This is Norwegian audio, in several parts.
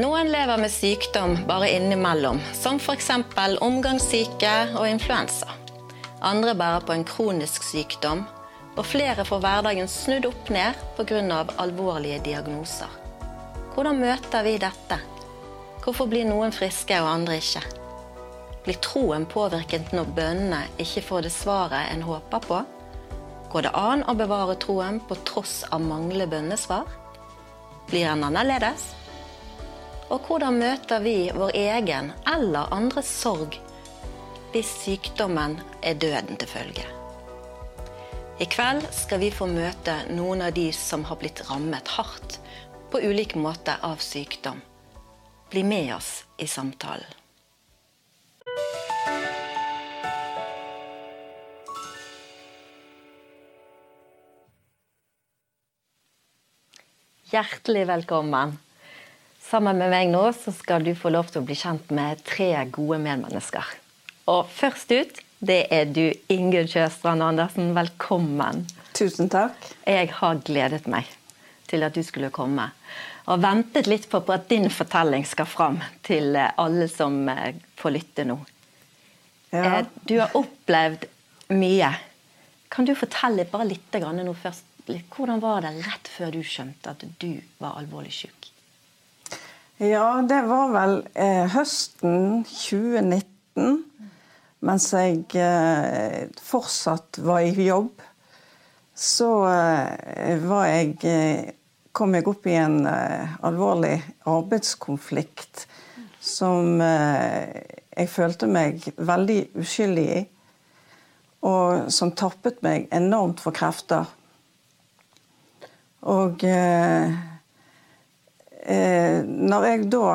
Noen lever med sykdom bare innimellom, som f.eks. omgangssyke og influensa. Andre bærer på en kronisk sykdom, og flere får hverdagen snudd opp ned pga. alvorlige diagnoser. Hvordan møter vi dette? Hvorfor blir noen friske og andre ikke? Blir troen påvirket når bønnene ikke får det svaret en håper på? Går det an å bevare troen på tross av manglende bønnesvar? Blir den annerledes? Og hvordan møter vi vår egen eller andres sorg hvis sykdommen er døden til følge? I kveld skal vi få møte noen av de som har blitt rammet hardt på ulike måter av sykdom. Bli med oss i samtalen. Hjertelig velkommen. Sammen med meg nå så skal du få lov til å bli kjent med tre gode medmennesker. Og først ut, det er du, Ingunn Sjøstrand Andersen. Velkommen. Tusen takk. Jeg har gledet meg til at du skulle komme. Og ventet litt på at din fortelling skal fram til alle som eh, får lytte nå. Ja. Eh, du har opplevd mye. Kan du fortelle bare litt nå først? Hvordan var det rett før du skjønte at du var alvorlig syk? Ja, det var vel eh, høsten 2019. Mens jeg eh, fortsatt var i jobb, så eh, var jeg eh, kom jeg opp i en eh, alvorlig arbeidskonflikt som eh, jeg følte meg veldig uskyldig i. Og som tappet meg enormt for krefter. Og eh, når jeg da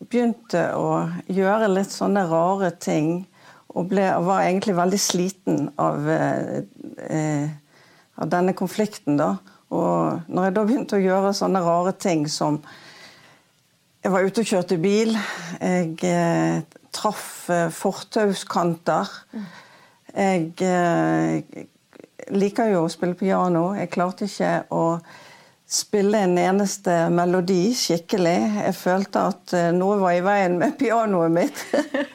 begynte å gjøre litt sånne rare ting, og ble, var egentlig veldig sliten av, eh, av denne konflikten, da Og når jeg da begynte å gjøre sånne rare ting som Jeg var ute og kjørte bil. Jeg eh, traff eh, fortauskanter. Jeg eh, liker jo å spille piano. Jeg klarte ikke å spille en eneste melodi skikkelig. Jeg følte at eh, noe var i veien med pianoet mitt.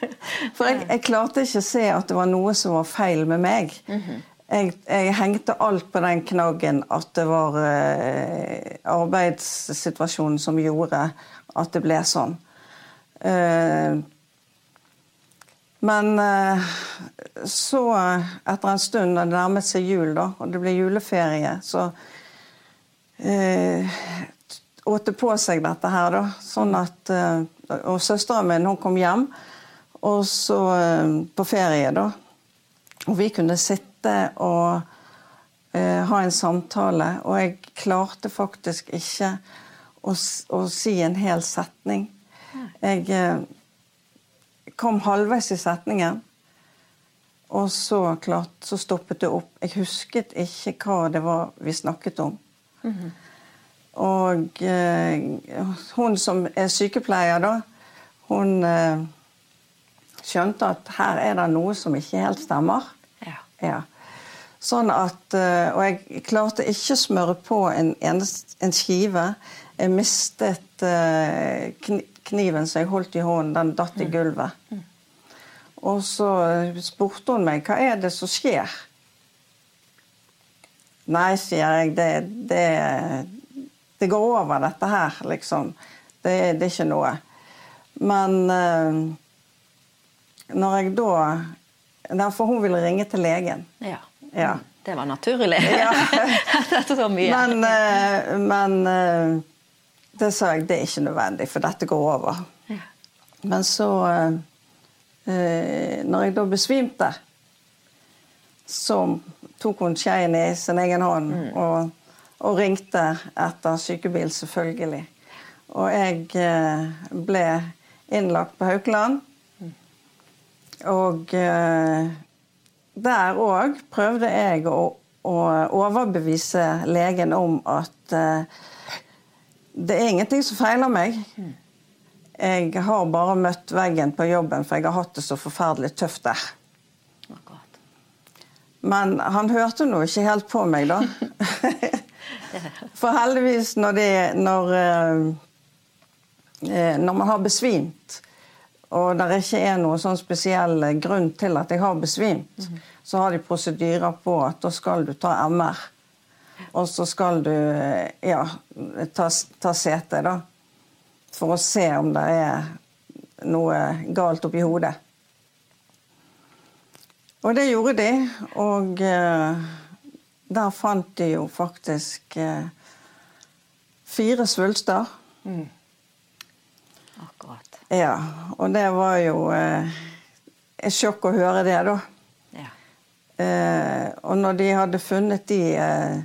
For jeg, jeg klarte ikke å se at det var noe som var feil med meg. Jeg, jeg hengte alt på den knaggen at det var eh, arbeidssituasjonen som gjorde at det ble sånn. Eh, men eh, så, etter en stund, da det nærmet seg jul, da, og det ble juleferie, så eh, åte på seg dette her, da. Sånn at eh, Og søsteren min hun kom hjem og så eh, på ferie, da. Og vi kunne sitte og eh, ha en samtale, og jeg klarte faktisk ikke å, å si en hel setning. Jeg eh, kom halvveis i setningen. Og så, klart, så stoppet det opp. Jeg husket ikke hva det var vi snakket om. Mm. Og eh, hun som er sykepleier, da, hun eh, skjønte at her er det noe som ikke helt stemmer. Ja. ja. Sånn at, eh, Og jeg klarte ikke å smøre på en, en skive. Jeg mistet eh, kniven som jeg holdt i hånden. Den datt i mm. gulvet. Mm. Og så spurte hun meg hva er det som skjer. Nei, sier jeg, det, det, det går over, dette her, liksom. Det, det er ikke noe. Men uh, når jeg da For hun ville ringe til legen. Ja. ja. Det var naturlig. Ja. dette var mye. Men, uh, men uh, det sa jeg, det er ikke nødvendig, for dette går over. Ja. Men så Når jeg da besvimte, så tok hun skeien i sin egen hånd mm. og, og, ringte etter sykebil, selvfølgelig. Og jeg eh, ble innlagt på Haukeland. Mm. Og eh, der òg prøvde jeg å, å, overbevise legen om at eh, det er ingenting som feiler meg. Mm. Jeg har bare møtt veggen på jobben, for jeg har hatt det så forferdelig tøft der. Men han hørte nå ikke helt på meg, da. For heldigvis, når, det, når, eh, eh, Når man har besvimt, og det ikke er noen sånn spesiell grunn til at jeg har besvimt, mm. så har de prosedyrer på at da skal du ta MR. Og så skal du eh, ja, ta, ta CT, da. For å se om det er noe galt oppi hodet. Og det gjorde de. Og uh, der fant de jo faktisk uh, fire svulster. Mm. Akkurat. Ja, og det var jo eh, et sjokk å høre det, da. Ja. Eh, og når de hadde funnet de eh,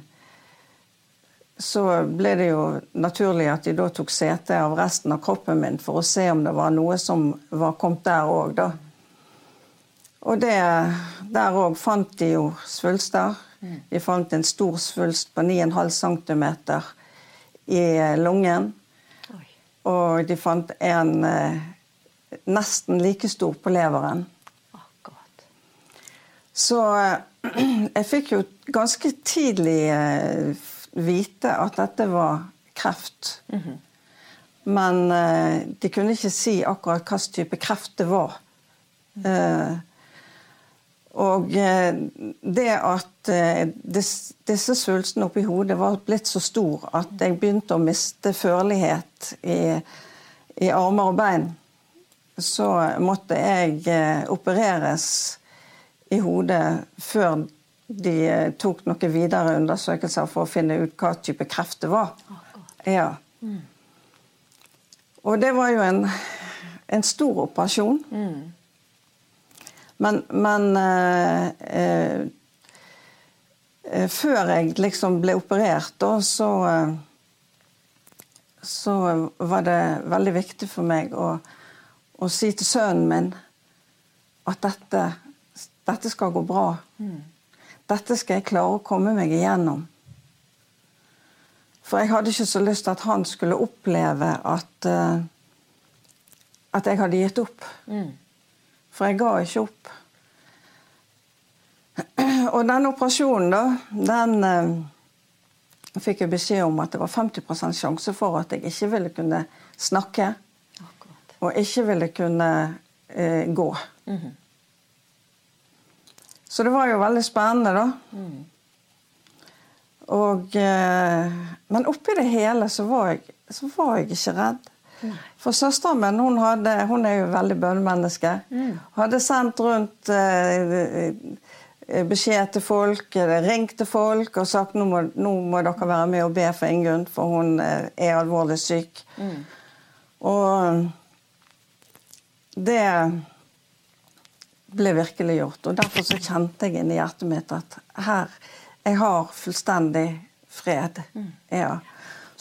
så ble det jo naturlig at de da tok sete av resten av kroppen min for å se om det var noe som var kommet der òg, da. Og det, der òg fant de jo svulster. Mm. De fant en stor svulst på 9,5 cm i lungen. Og de fant en eh, nesten like stor på leveren. Akkurat. Så eh, jeg fikk jo ganske tidlig eh, vite at dette var kreft. Mm -hmm. Men eh, de kunne ikke si akkurat hvilken type kreft det var. Mm. Eh, og eh, det at eh, disse svulstene oppi hodet var blitt så stor at jeg begynte å miste førlighet i, i armer og bein, så måtte jeg eh, opereres i hodet før de tok noen videre undersøkelser for å finne ut hva type kreft det var. Ja. Og det var jo en, en stor operasjon. Men, men eh, eh, eh, før jeg liksom ble operert, da, så eh, Så var det veldig viktig for meg å, å si til sønnen min at dette, dette skal gå bra. Mm. Dette skal jeg klare å komme meg igjennom. For jeg hadde ikke så lyst til at han skulle oppleve at, uh, at jeg hadde gitt opp. Mm. For jeg ga ikke opp. Og den operasjonen, da, den eh, fikk jeg beskjed om at det var 50% sjanse for at jeg ikke ville kunne snakke. Akkurat. Og ikke ville kunne eh, gå. Mm -hmm. Så det var jo veldig spennende, da. Mm. Og, eh, men oppi det hele så var jeg, så var jeg ikke redd. For søsteren min hun, hadde, hun er jo veldig bønnemenneske. Mm. Hadde sendt rundt eh, beskjed til folk, ringt til folk og sagt nå må, nå må dere være med og be for Ingunn, for hun eh, er alvorlig syk. Mm. Og det ble virkelig gjort. Og derfor så kjente jeg inni hjertet mitt at her Jeg har fullstendig fred. Mm. Ja.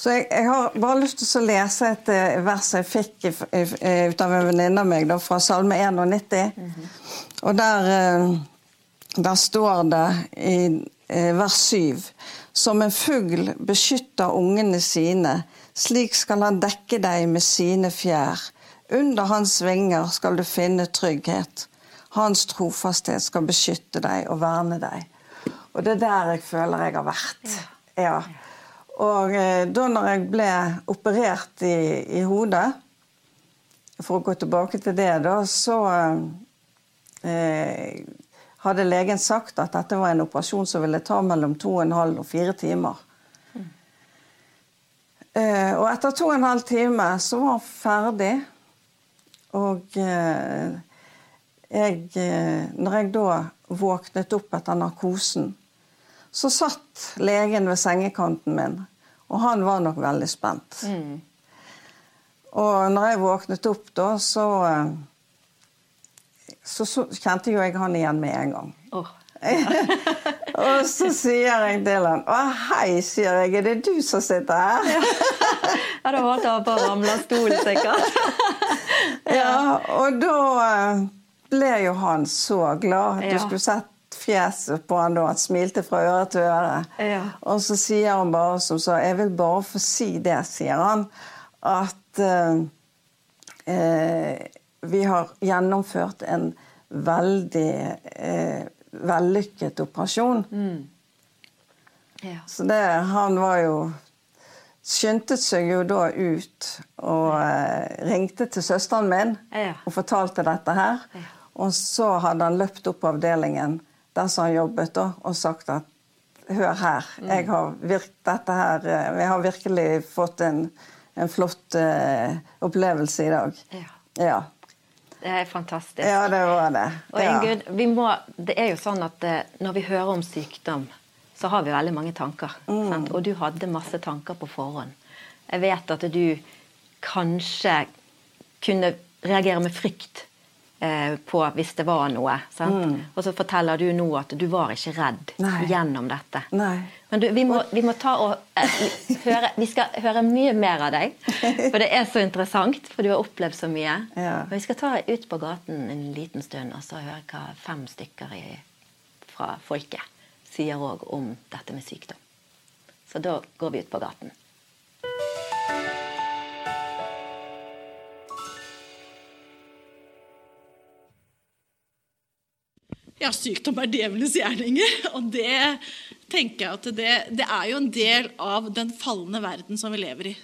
Så jeg, jeg, har bare lyst til å lese et eh, vers jeg fikk ut av en venninne av meg, da, fra Salme 91. Mm -hmm. Og der, eh, der, står det i eh, vers 7 Som en fugl beskytter ungene sine, slik skal han dekke deg med sine fjær. Under hans vinger skal du finne trygghet. Hans trofasthet skal beskytte deg og verne deg. Og det er der jeg føler jeg har vært. Ja. Og eh, da når jeg ble operert i, i, hodet, for å gå tilbake til det, da, så eh, hadde legen sagt at dette var en operasjon som ville ta mellom to og en halv og fire timer. Mm. Eh, og etter to og en halv time så var han ferdig. Og eh, jeg, eh, når jeg da våknet opp etter narkosen, så satt legen ved sengekanten min og han var nok veldig spent. Mm. Og når jeg våknet opp da, så, eh, så, så kjente jo jeg han igjen med en gang. Oh. og så sier jeg til han Å, hei, sier jeg. Er det du som sitter her? ja, da holdt han på å ramle av stolen, sikkert. ja, og da eh, ble jo han så glad. Du ja. skulle sett fjeset på han da. Han smilte fra øre til øre. Ja. Og så sier han bare som så Jeg vil bare få si det, sier han, at eh, eh, vi har gjennomført en veldig eh, vellykket operasjon. Mm. Ja. Så det Han var jo skyndte seg jo da ut og eh, ringte til søsteren min Ja. og fortalte dette her. Ja. Og så hadde han løpt opp avdelingen der som har jobbet, da, og sagt at hør her, jeg har her, eh, jeg har virkelig fått en, en flott uh, opplevelse i dag. Ja. Ja. Det er fantastisk. ja, det var det. Og Ja. Ingunn, vi må, det er jo sånn at eh, når vi hører om sykdom, så har vi veldig mange tanker. Mm. Og du hadde masse tanker på forhånd. Jeg vet at du kanskje kunne reagere med frykt på hvis det var noe. Sant? Og så forteller du nå at du var ikke redd Mm. Nei. gjennom dette. Nei. Men du, vi, må, vi må ta og eh, høre Vi skal høre mye mer av deg. For det er så interessant, for du har opplevd så mye. Ja. Men vi skal ta ut på gaten en liten stund og så høre hva fem stykker i, fra folket sier òg om dette med sykdom. Så da går vi ut på gaten. Ja, sykdom er djevelens gjerninger. Og det tenker jeg at det, det er jo en del av den falne verden som vi lever i.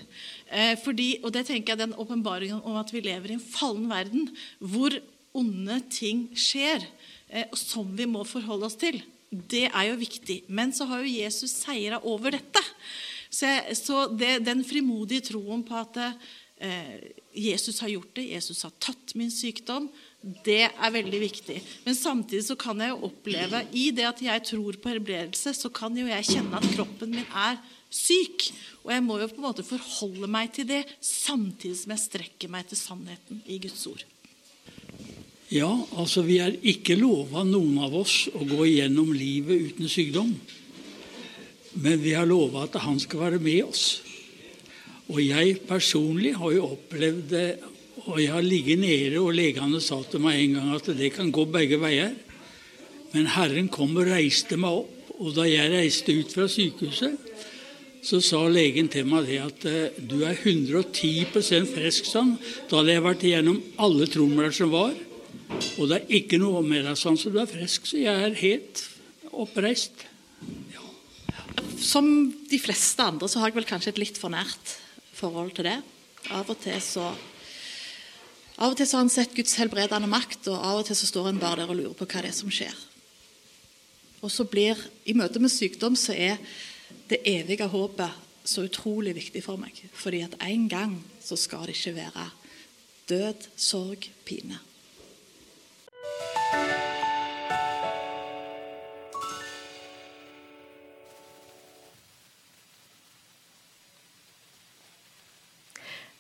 Eh, fordi, og det tenker jeg den åpenbaringen om at vi lever i en fallen verden, hvor onde ting skjer, eh, som vi må forholde oss til, det er jo viktig. Men så har jo Jesus seira over dette. Så, jeg, så det, den frimodige troen på at eh, Jesus har gjort det, Jesus har tatt min sykdom, det er veldig viktig. Men samtidig så kan jeg jo oppleve I det at jeg tror på helbredelse, så kan jo jeg kjenne at kroppen min er syk. Og jeg må jo på en måte forholde meg til det, samtidig som jeg strekker meg til sannheten i Guds ord. Ja, altså vi er ikke lova noen av oss å gå igjennom livet uten sykdom. Men vi har lova at han skal være med oss. Og jeg personlig har jo opplevd det, og jeg har ligget nede, og legene sa til meg en gang at det kan gå begge veier. Men Herren kom og reiste meg opp, og da jeg reiste ut fra sykehuset, så sa legen til meg det at eh, du er 110% frisk sånn. Da hadde jeg vært igjennom alle tromler som var. Og det er ikke noe med deg sånn, så du er frisk. Så jeg er helt oppreist. Som de fleste andre så har jeg vel kanskje et litt for nært forhold til det. Av og til så Av og til så har han sett Guds helbredende makt, og av og til så står en bare der og lurer på hva det er som skjer. Og så blir, I møte med sykdom så er det evige håpet så utrolig viktig for meg. Fordi at en gang så skal det ikke være død, sorg, pine.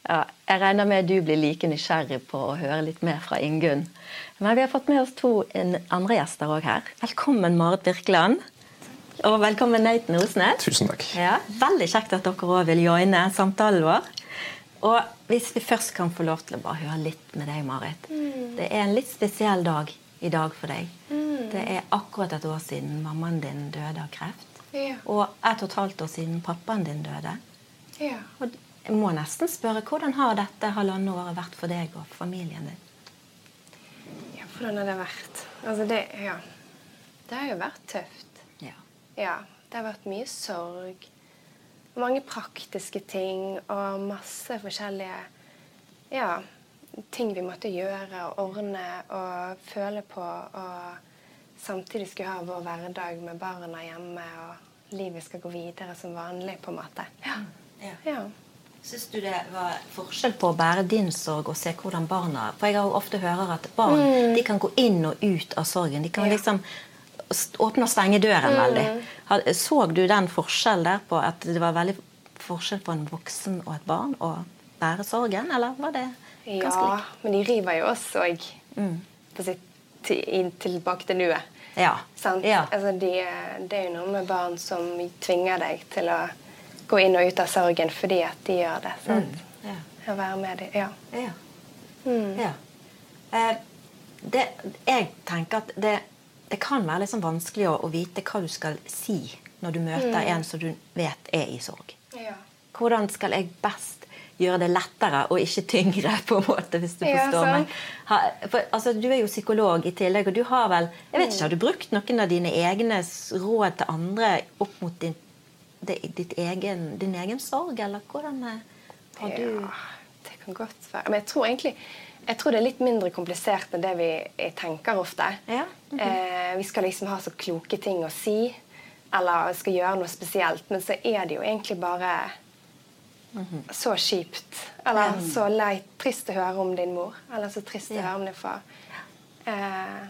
Ja, jeg regner med du blir like nysgjerrig på å høre litt mer fra Ingunn. Men vi har fått med oss to andre gjester òg her. Velkommen, Marit Birkeland. Og velkommen, Nathan Osnes. Tusen takk. Ja, veldig kjekt at dere òg vil joine samtalen vår. Og hvis vi først kan få lov til å bare høre litt med deg, Marit. Det er en litt spesiell dag i dag for deg. Det er akkurat et år siden mammaen din døde av kreft. Ja. Og et og et halvt år siden pappaen din døde. Ja. Og jeg må nesten spørre, Hvordan har dette halvannet året vært for deg og familien din? ja, hvordan har det vært? Altså, det Ja. Det har jo vært tøft. Ja. Ja. Det har vært mye sorg. Mange praktiske ting og masse forskjellige ja, ting vi måtte gjøre og ordne og føle på. Og samtidig skulle ha vår hverdag med barna hjemme, og livet skal gå videre som vanlig, på en måte. Ja. ja. Syns du det var forskjell på å bære din sorg og se hvordan barna For jeg har jo ofte hører at barn de kan gå inn og ut av sorgen. De kan Mm. Ja. liksom åpne og stenge døren veldig. Har- Så du den forskjellen der på at det var veldig forskjell på en voksen og et barn å bære sorgen, eller var det ganske Ja, lik? men de river jo oss òg mm. til, tilbake til nuet. Ja. Sant? ja. Altså, de, det er jo noe med barn som tvinger deg til å gå inn og ut av sorgen fordi at de gjør det. Sant? ja. Å være med dem. Ja. Ja. Mm. ja. Eh, det, jeg tenker at det, det kan være litt sånn vanskelig å, å vite hva du skal si når du møter en som du vet er i sorg. Ja. Hvordan skal jeg best gjøre det lettere og ikke tyngre, på en måte, hvis du Ja, forstår meg? Ha, for, altså, du er jo psykolog i tillegg, og du har vel jeg vet ikke, Har du brukt noen av dine egne råd til andre opp mot ditt egen, din egen sorg, eller hvordan har du Ja, det kan godt være. Men jeg tror egentlig jeg tror det er litt mindre komplisert enn det vi tenker ofte. Ja. eh, vi skal liksom ha så kloke ting å si, eller skal gjøre noe spesielt, men så er det jo egentlig bare så kjipt. Eller så leit, trist å høre om din mor, eller så trist å Ja. høre om din far. Eh,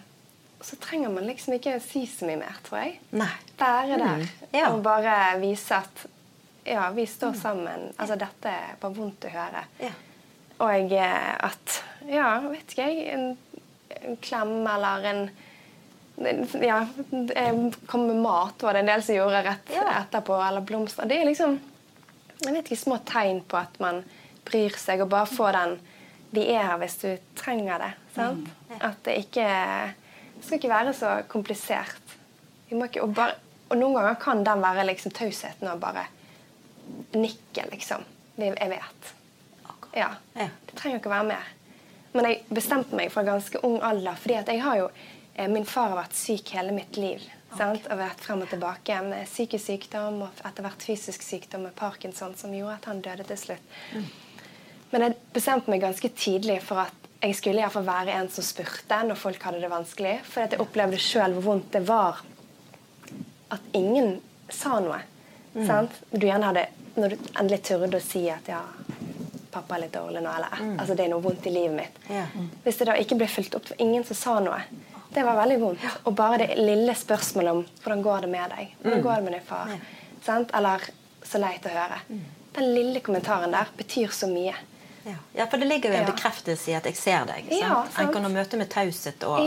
så trenger man liksom ikke si så mye mer, tror jeg. Nei. Være der Mm, ja. og bare vise at ja, vi står sammen. Altså, dette er bare vondt å høre. Ja. Og eh, at Ja, vet ikke jeg En, en klem eller en ja, kom med mat, var det en del som gjorde rett Ja. etterpå. Eller blomster. Det er liksom jeg vet ikke, små tegn på at man bryr seg, og bare få den Vi er her hvis du trenger det. Sant? At det ikke Det skal ikke være så komplisert. Ikke, og, bare, og noen ganger kan den være liksom tausheten og bare nikke, liksom. Jeg vet. Ja. Ja. Det trenger ikke å være mer. Men jeg bestemte meg fra ganske ung alder, fordi at jeg har jo eh, Min far har vært syk hele mitt liv. Sant? Og vært frem og tilbake med psykisk sykdom og etter hvert fysisk sykdom med parkinson, som gjorde at han døde til slutt. Men jeg bestemte meg ganske tidlig for at jeg skulle iallfall være en som spurte når folk hadde det vanskelig. For jeg opplevde sjøl hvor vondt det var at ingen sa noe. Sant? Du gjerne hadde, når du endelig turde å si at ja, pappa er litt dårlig nå, eller altså, det er noe vondt i livet mitt. Yeah. Hvis det da ikke ble fulgt opp, for ingen som sa noe. Det var veldig vondt. Og bare det lille spørsmålet om hvordan går det med deg? Hvordan går det med din far? Sant? Eller så leit å høre. Den lille kommentaren der betyr så mye. Ja. ja, for det ligger jo en bekreftelse i at jeg ser deg. Sant? Ja, En kan møte med taushet og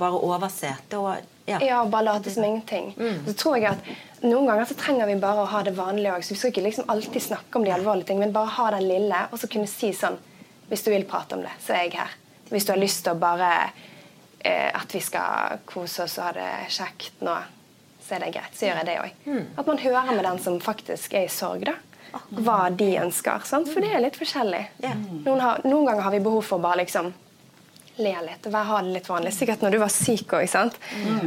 bare overse. Da, ja. Ja, og bare late som ingenting. Så tror jeg at Noen ganger så trenger vi bare å ha det vanlige òg. Vi skal ikke liksom alltid snakke om de alvorlige ting, men bare ha den lille, og så kunne si sånn Hvis du vil prate om det, så er jeg her. Hvis du har lyst til å bare eh, At vi skal kose oss og ha det kjekt nå, så er det greit. Så gjør jeg det òg. At man hører med den som faktisk er i sorg, da. Hva de ønsker. Sant? For det er litt forskjellig. Ja. Noen, har, noen ganger har vi behov for bare liksom le litt og være, ha det litt vanlig. Sikkert når du var syk òg.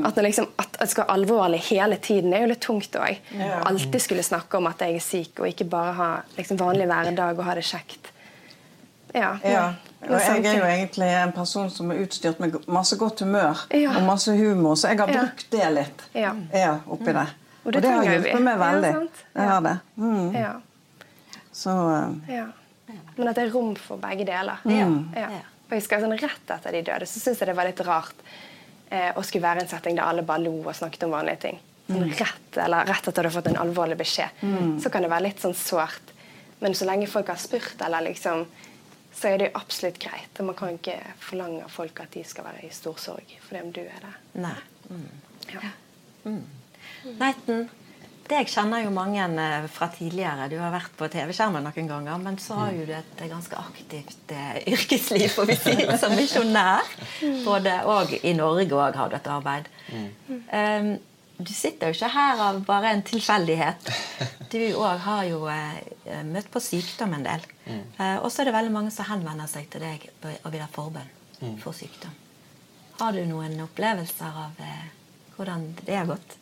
At, liksom, at det skal være alvorlig hele tiden det er jo litt tungt òg. Alltid skulle snakke om at jeg er syk, og ikke bare ha liksom, vanlig hverdag og ha det kjekt. Ja. Ja. Og jeg er jo egentlig en person som er utstyrt med masse godt humør Ja. og masse humor, så jeg har brukt det litt Ja. ja, oppi det. Og Og det det, har hjulpet meg Ja, veldig. sant. Jeg har det. Mm. Ja. Så eh, Ja. Men at det er rom for begge deler. Mm. Ja. Og jeg husker sånn Rett etter de døde så syns jeg det var litt rart eh, å skulle være en setting der alle bare lo og snakket om vanlige ting. Sånn Mm. rett, eller rett etter du har fått en alvorlig beskjed. Så kan det være litt sånn sårt. Men så lenge folk har spurt, eller liksom så er det jo absolutt greit. Og man kan ikke forlange av folk at de skal være i stor sorg fordi om du er det. Nei. Mm. Ja. Neiten, deg kjenner jo mange eh, fra tidligere. Du har vært på TV-skjermen noen ganger, men så har jo du et ganske aktivt eh, yrkesliv får vi si, som misjonær. Både og i Norge òg har du et arbeid. Um, du sitter jo ikke her av bare en tilfeldighet. Du òg har jo eh, møtt på sykdom en del. Eh, og så er det veldig mange som henvender seg til deg og vil ha forbønn for sykdom. Har du noen opplevelser av hvordan det har gått?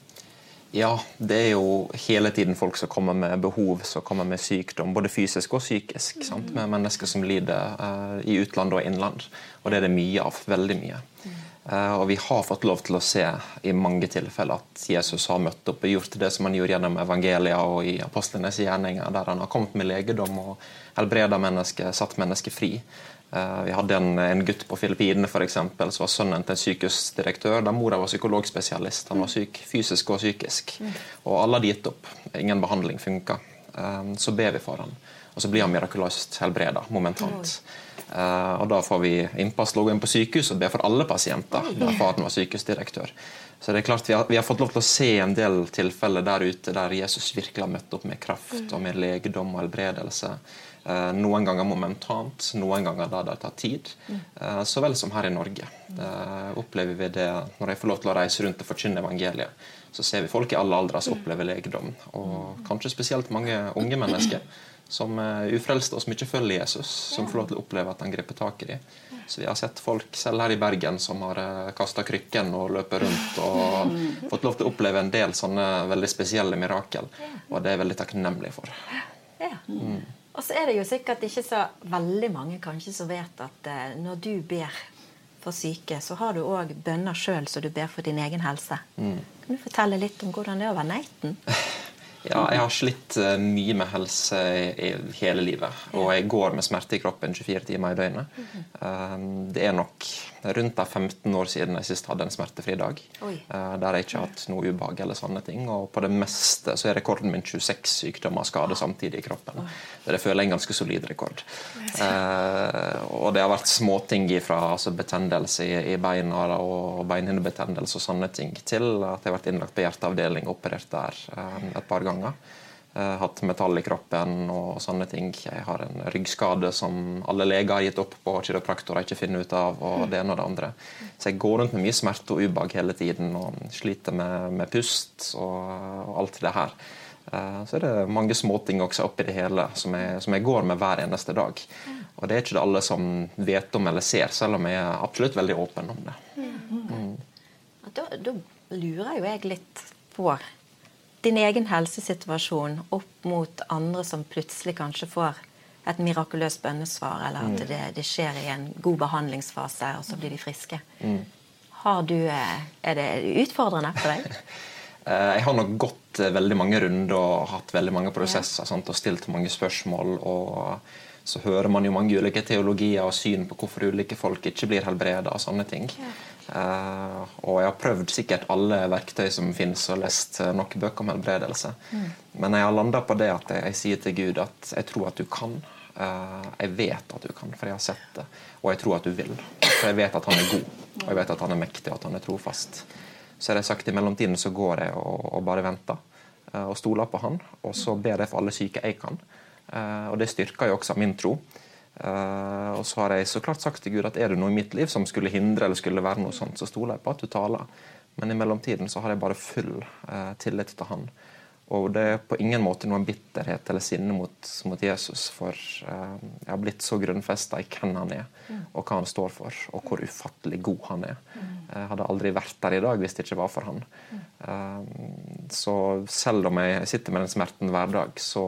Ja, det er jo hele tiden folk som kommer med behov, som kommer med sykdom, både fysisk og psykisk. Sant? Med mennesker som lider uh, i utland og innland. Og det er det mye av. Veldig mye. Uh, og vi har fått lov til å se i mange tilfeller at Jesus har møtt opp og gjort det som han gjorde gjennom evangelia og i apostlenes gjerninger, der han har kommet med legedom og helbreda mennesker, satt mennesker fri. Eh, Vi hadde en, en gutt på Filippinene som var sønnen til en sykehusdirektør. der Mora var psykologspesialist. Han var syk fysisk og psykisk. Og alle hadde gitt opp. Ingen behandling funka. Eh, Så ber vi for han. Og så blir han mirakuløst helbreda momentant. Eh, og Da får vi innpass til å gå inn på sykehus og be for alle pasienter. da faren var sykehusdirektør. Så det er klart Vi har, vi har fått lov til å se en del tilfeller der ute der Jesus virkelig har møtt opp med kraft og med legedom og helbredelse. Eh, noen ganger momentant, noen ganger da det tar tid. Eh, så vel som her i Norge. Eh, opplever vi det Når jeg får lov til å reise rundt og forkynne evangeliet, så ser vi folk i alle aldre som opplever legedom. Og kanskje spesielt mange unge mennesker som er ufrelste og som ikke følger Jesus, som får lov til å oppleve at han griper tak i dem. Så vi har sett folk selv her i Bergen som har kasta krykken og løper rundt og fått lov til å oppleve en del sånne veldig spesielle mirakel. Og det er jeg veldig takknemlig for. Mm. Og så er det jo sikkert ikke så veldig mange kanskje som vet at eh, når du ber for syke, så har du òg bønner sjøl som du ber for din egen helse. Mm. Kan du fortelle litt om hvordan det er å være neiten? Ja, jeg har slitt uh, mye med helse i hele livet. Og jeg går med smerte i kroppen 24 timer i døgnet. Um, det er nok rundt de 15 år siden jeg sist hadde en smertefri dag. Oi. Uh, der jeg ikke har hatt noe ubehag eller sånne ting. Og på det meste så er rekorden min 26 sykdommer og skader samtidig i kroppen. Det føler jeg en ganske solid rekord. Uh, og det har vært småting fra altså betennelse i, i beina og beinhinnebetennelse og sånne ting, til at jeg har vært innlagt på hjerteavdeling og operert der um, et par ganger hatt metall i kroppen og sånne ting. Jeg har en ryggskade som alle leger har gitt opp på, kiropraktorer ikke finner ut av, og det ene og det andre. Så jeg går rundt med mye smerte og ubehag hele tiden og sliter med, med pust og, og, alt det her. Uh, så er det mange småting også oppi det hele som jeg, som jeg, går med hver eneste dag. Og det er ikke det alle som vet om eller ser, selv om jeg er absolutt veldig åpen om det. Mm. Da, da lurer jo jeg litt på din egen helsesituasjon opp mot andre som plutselig kanskje får et mirakuløst bønnesvar, eller at mm. det, det, skjer i en god behandlingsfase, og så blir de friske. Mm. Du, eh, er det utfordrende for deg? Eh, jeg har nok gått eh, veldig mange runder og hatt veldig mange prosesser sant, og stilt mange spørsmål. og så hører man jo mange ulike teologier og syn på hvorfor ulike folk ikke blir helbreda. Og sånne ting. Uh, og jeg har prøvd sikkert alle verktøy som finnes, og lest uh, nok bøker om helbredelse. Mm. Men jeg har landa på det at jeg, jeg, sier til Gud at jeg tror at du kan. Uh, jeg vet at du kan, for jeg har sett det. Og jeg tror at du vil. For jeg vet at han er god, og jeg vet at han er mektig, og at han er trofast. Så har jeg sagt i mellomtiden så går jeg og, og bare venter og stoler på han. Og så ber jeg for alle syke jeg kan. og det styrker jo også min tro. Uh, og så har jeg så klart sagt til Gud at er det noe i mitt liv som skulle hindre eller skulle være noe sånt, så stoler jeg på at du taler. Men i mellomtiden så har jeg bare full uh, tillit til Han. Og det er på ingen måte noen bitterhet eller sinne mot, mot Jesus, for eh, jeg har blitt så grunnfesta i hvem han er, og hva han står for, og hvor ufattelig god han er. Jeg hadde aldri vært der i dag hvis det ikke var for han. Eh, så selv om jeg sitter med den smerten hver dag, så,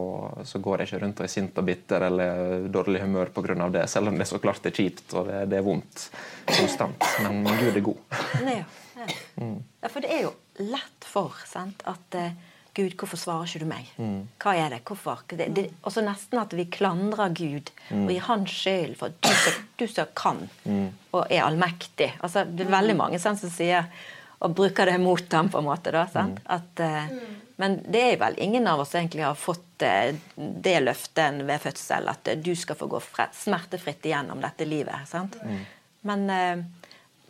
så går jeg ikke rundt og er sint og bitter eller dårlig humør pga. det, selv om det så klart er kjipt og det, det er vondt konstant. Men Gud er god. Ja, ja. Mm. ja, for det er jo lett for sant, at uh, Gud, hvorfor svarer ikke du meg? Mm. Hva er det? Hvorfor? Det, det, også nesten at vi klandrer Gud mm. og gir Han skyld for du som, du som kan mm. og er allmektig. Altså, det er veldig mm. mange sånn, som sier og bruker det mot ham, på en måte. Da, mm. at, uh, men det er vel ingen av oss egentlig har fått uh, det løftet ved fødsel, at uh, du skal få gå smertefritt igjennom dette livet. sant? Mm. Men,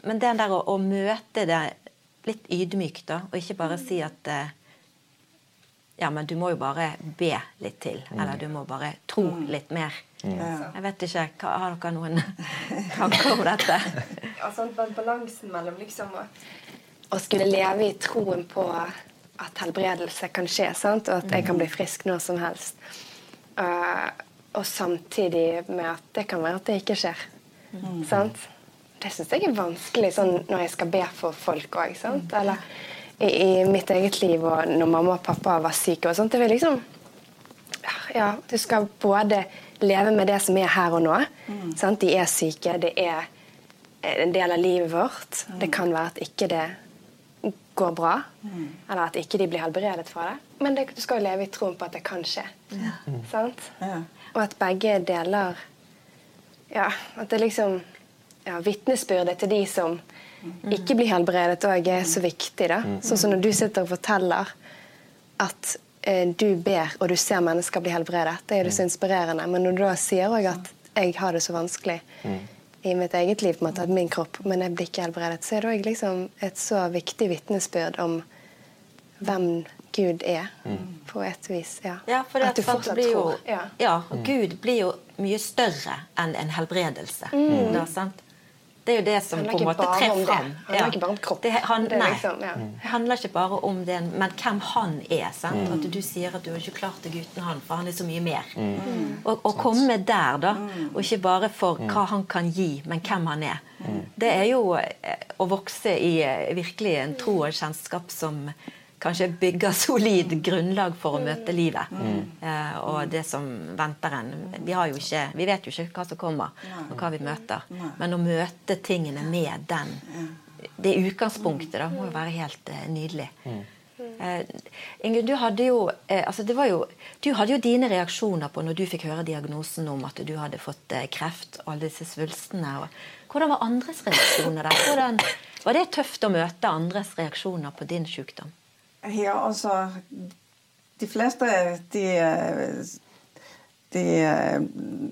men det der å, å, møte det litt ydmykt, da, og ikke bare si at ja, men du må jo bare be litt til. Mm. Eller du må bare tro mm. litt mer. Ja. Jeg vet ikke, Har dere noen tanker om dette? sånn, Balansen mellom liksom å, å, skulle leve i troen på at helbredelse kan skje, sant? og at jeg kan bli frisk når som helst. Uh, og samtidig med at det kan være at det ikke skjer. Mm. Sant? Det syns jeg er vanskelig sånn når jeg skal be for folk òg. Eller i, i, mitt eget liv og når mamma og pappa var syke. og sånt, det vil liksom ja, Du skal både leve med det som er her og nå. Mm. De er syke, det er en del av livet vårt. Mm. Det kan være at ikke det går bra, mm. eller at ikke de blir helbredet fra det. Men det, du skal jo leve i troen på at det kan skje. Ja. Sant? Ja. Og at begge deler Ja, at det liksom ja, Vitnesbyrdet til de som ikke bli helbredet òg er så viktig. da. Sånn som når du sitter og forteller at eh, du ber og du ser mennesker bli helbredet. Det er jo så inspirerende. Men når du da sier òg at jeg har det så vanskelig i mitt eget liv, på en måte, at min kropp, men jeg blir ikke helbredet, så er det òg liksom et så viktig vitnesbyrd om hvem Gud er, på et vis. Ja, ja for det, at du fortsatt jo, tror. Ja. ja, Gud blir jo mye større enn en helbredelse. Mm. Da, sant? Det er jo det som på en måte trer fram. Det handler ikke bare om kropp. Det, han, Det liksom, ja. handler ikke bare om det, men hvem han er. Sant? At du sier at du har ikke klart deg uten han, for han er så mye mer. Og Å komme der, da, og ikke bare for hva han kan gi, men hvem han er. Det er jo eh, å vokse i eh, virkelig en tro og kjennskap som kanskje bygger solid grunnlag for å møte livet. Eh, og det som venter en. Vi, har jo ikke, vi vet jo ikke hva som kommer, og hva vi møter. Men å møte tingene med den det utgangspunktet da, må jo være helt eh, nydelig. Uh, Ingunn, du hadde jo, altså det var jo Du hadde jo dine reaksjoner på når du fikk høre diagnosen om at du hadde fått kreft og alle disse svulstene. Og, hvordan var andres reaksjoner der? Hvordan, var det tøft å møte andres reaksjoner på din sykdom? Ja, altså De fleste, de, de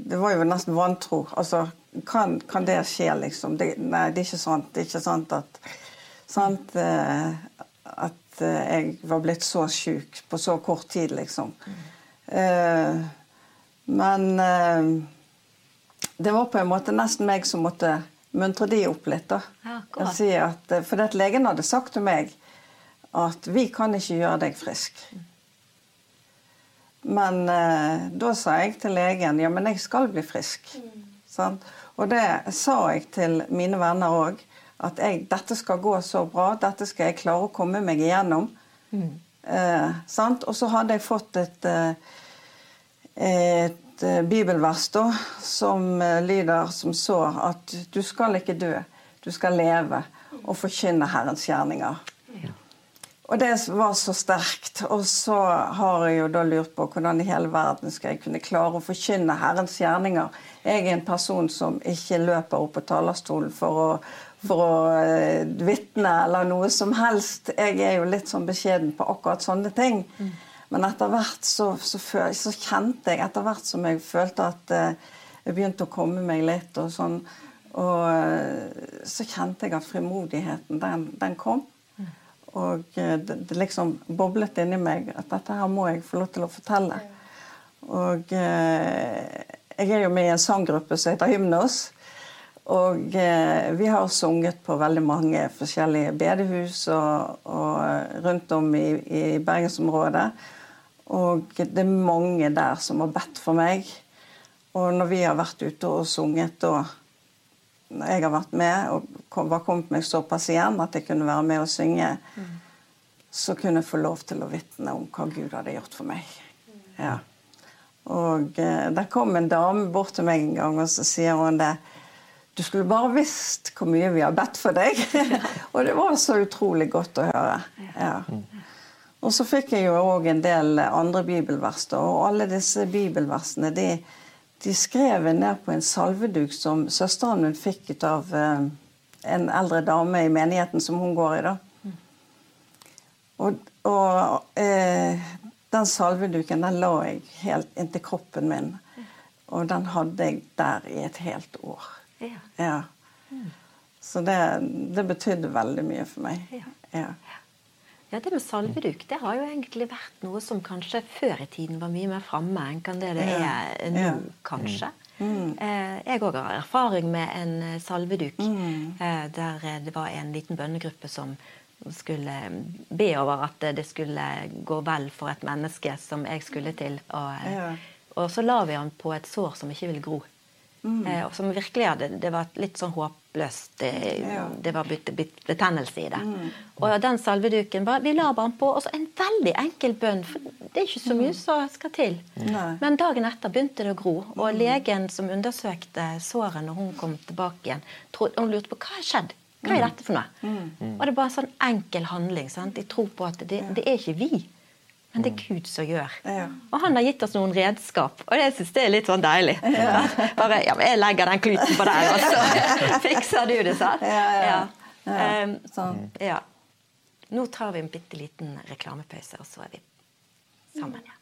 Det var jo nesten vantro. Altså, kan, kan det skje, liksom? Det, nei, det er ikke sant. Det er ikke sant at, sant, eh, at eh, jeg var blitt så sjuk på så kort tid, liksom. Eh, men det var på en måte nesten meg som måtte muntre de opp litt. da. Ja, si at, for det at legen hadde sagt til meg at vi kan ikke gjøre deg frisk. Men eh, da sa jeg til legen ja, men jeg skal bli frisk. Sant? Og det sa jeg til mine venner òg. At jeg, dette skal gå så bra, dette skal jeg klare å komme meg igjennom. Eh, sant? Og så hadde jeg fått et, eh, et eh, bibelvers da, som eh, lyder som så at du skal ikke dø, du skal leve og forkynne Herrens gjerninger. Og det var så sterkt. Og så har jeg jo da lurt på hvordan i hele verden skal jeg kunne klare å forkynne Herrens gjerninger. Jeg er en person som ikke løper opp på talerstolen for å, for å eh, vitne eller noe som helst. Jeg er jo litt sånn beskjeden på akkurat sånne ting. Men etter hvert så, så, så kjente jeg, etter hvert som jeg følte at eh, jeg begynte å komme meg litt og sånn, og eh, så kjente jeg at frimodigheten, den, den kom. Og eh, det, liksom boblet inni meg at dette her må jeg få lov til å fortelle. Og eh, jeg er jo med i en sanggruppe som heter Hymnos. Og eh, vi har sunget på veldig mange forskjellige bedehus og, og rundt om i, i bergensområdet. Og det er mange der som har bedt for meg. Og når vi har vært ute og sunget da jeg har vært med og kom, var kommet meg såpass igjen at jeg kunne være med og synge, så kunne jeg få lov til å vitne om hva Gud hadde gjort for meg. Ja. Og eh, der kom en dame bort til meg en gang, og så sier hun det Du skulle bare visst hvor mye vi har bedt for deg. og det var så utrolig godt å høre. Ja. Og så fikk jeg jo òg en del andre bibelvers, og alle disse bibelversene de, de skrev ned på en salveduk som søsteren min fikk ut av eh, en eldre dame i menigheten som hun går i. da. Og, og eh, den salveduken den la jeg helt inntil kroppen min. Og den hadde jeg der i et helt år. Ja. Ja. Så det, det betydde veldig mye for meg. Ja. Ja. Ja, Det med salveduk det har jo egentlig vært noe som kanskje før i tiden var mye mer framme enn kan det det er nå, kanskje. Mm. jeg òg har erfaring med en eh, salveduk mm. der eh, det var en liten bønnegruppe som skulle be over at eh, det skulle gå vel for et menneske som jeg skulle til. Og, eh, Ja. og så la vi han på et sår som ikke ville gro. Eh, og som virkelig hadde Det var litt sånn håpløst. Det, Ja. det var bet- bet- betennelse i det. Og den salveduken var, Vi la bare på. Og så en veldig enkel bønn. For det er ikke så mye som skal til. Nei. Men dagen etter begynte det å gro. Og legen som undersøkte såret når hun kom tilbake igjen, trodde, hun lurte på hva har skjedd. Hva er dette for noe? Og det er bare en sånn enkel handling. Sant? Jeg tror på at det, det er ikke vi, men det er Gud som gjør. Ja. Og han har gitt oss noen redskap, og det syns jeg er litt sånn deilig. Bare, ja, men jeg legger den kluten på der, og så fikser du det, sant? Ja, ja. Ja, Ehm, sånn. ja. Nå tar vi en bitte liten reklamepause, og så er vi sammen igjen.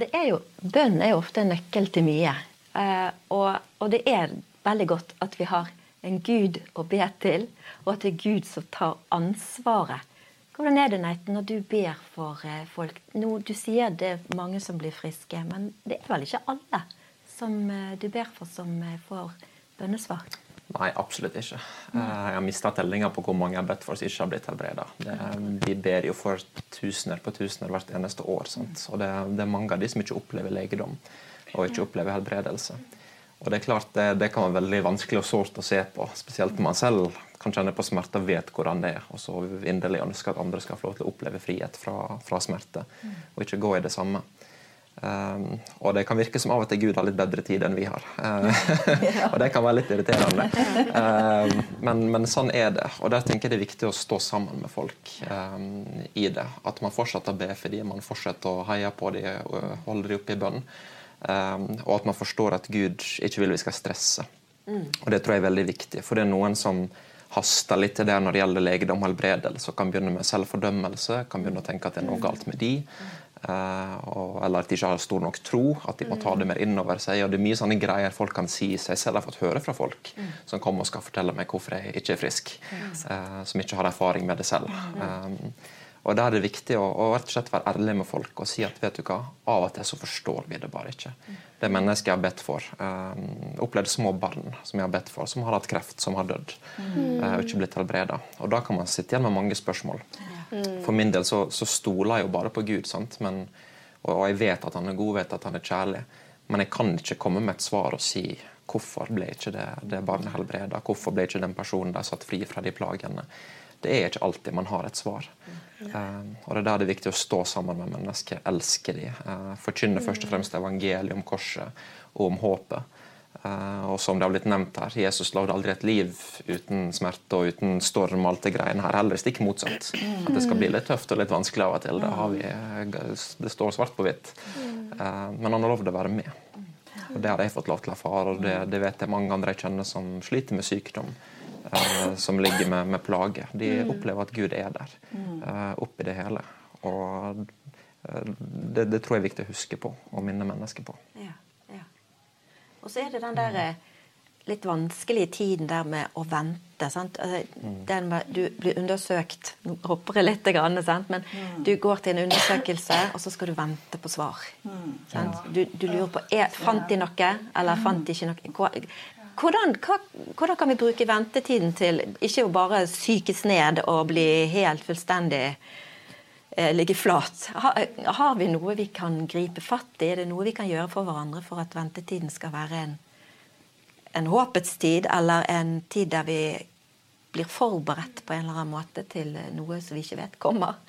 Det er jo, Bønn er jo ofte en nøkkel til mye. Eh, og, og, det er veldig godt at vi har en Gud å be til, og at det er Gud som tar ansvaret. Hvordan er det Neiten, når du ber for eh, folk? Nå, du sier det er mange som blir friske, men det er vel ikke alle som eh, du ber for, som eh, får bønnesvar? Nei, absolutt ikke. Eh, Jeg har mista tellinga på hvor mange jeg har bedt for som ikke har blitt helbreda. Vi ber jo for tusener på tusener hvert eneste år. Sant? Og det, det er mange av de som ikke opplever legedom og ikke opplever helbredelse. Og Det er klart det, det kan være veldig vanskelig og sårt å se på, spesielt når man selv kan kjenne på smerte og vet hvordan det er, og så inderlig ønsker at andre skal få lov til å oppleve frihet fra, fra smerte, og ikke gå i det samme. Um, og det kan virke som av og til Gud har litt bedre tid enn vi har. Uh, og det kan være litt irriterende. Um, men, men, sånn er det. Og der tenker jeg det er viktig å stå sammen med folk um, i det. At man fortsetter å be for dem, man fortsetter å heie på dem og holde dem oppe i bønn. og at man forstår at Gud ikke vil vi skal stresse. Og det tror jeg er veldig viktig. For det er noen som haster litt til det når det gjelder legedom og helbredelse, og kan begynne med selvfordømmelse, kan begynne å tenke at det er noe galt med de. Uh, og, eller at de ikke har stor nok tro, at de må ta det mer innover seg. og Det er mye sånne greier folk kan si seg. Selv har fått høre fra folk mm. som kommer og skal fortelle meg hvorfor jeg ikke er frisk. Uh, som ikke har erfaring med det selv. Um, og Da er det viktig å, å rett og slett være ærlig med folk og si at vet du hva, av og til så forstår vi det bare ikke. Det mennesket jeg har bedt for. Um, opplevd små barn som jeg har bedt for, som har hatt kreft, som har dødd. Uh, og ikke blitt helbreda. Og da kan man sitte igjen med mange spørsmål. For min del så, så stoler jeg jo bare på Gud. sant? Men, og, og, jeg vet at han er god, vet at han er kjærlig. Men jeg kan ikke komme med et svar og si hvorfor ble ikke det, det barnet helbreda? Hvorfor ble ikke den personen der satt fri fra de plagene? Det er ikke alltid man har et svar. Uh, og Det er der det er viktig å stå sammen med mennesker, elske dem. Uh, forkynne først og fremst evangeliet om korset og om håpet. Uh, og som det har blitt nevnt her, Jesus lovde aldri et liv uten smerte og uten storm. og alt Det greiene her, Heller stikk motsatt. At det skal bli litt tøft og litt vanskelig av og til. Det, vi, det står svart på hvitt. men han har lovd å være med. Og Det har jeg fått lov til å erfare, og det, det vet jeg mange andre jeg kjenner som sliter med sykdom eh, som ligger med, med plager. De mm. opplever at Gud er der eh, oppi det hele. Og eh, det, det, tror jeg er viktig å huske på og minne mennesker på. Ja. Og så er det den der eh, litt vanskelige tiden der med å vente. Sant? Altså, mm. Med, du blir undersøkt Nå hopper jeg litt, sant? men mm. du går til en undersøkelse, og så skal du vente på svar. Mm. Du, du, lurer på er, Fant de noe, eller fant de ikke noe? Hvordan, hva, hvordan, kan vi bruke ventetiden til ikke å bare sykes ned og bli helt fullstendig ligge flat? Har, har, vi noe vi kan gripe fatt i? Er det noe vi kan gjøre for hverandre for at ventetiden skal være en, en håpets tid, eller en tid der vi blir forberedt på en eller annen måte til noe som vi ikke vet kommer?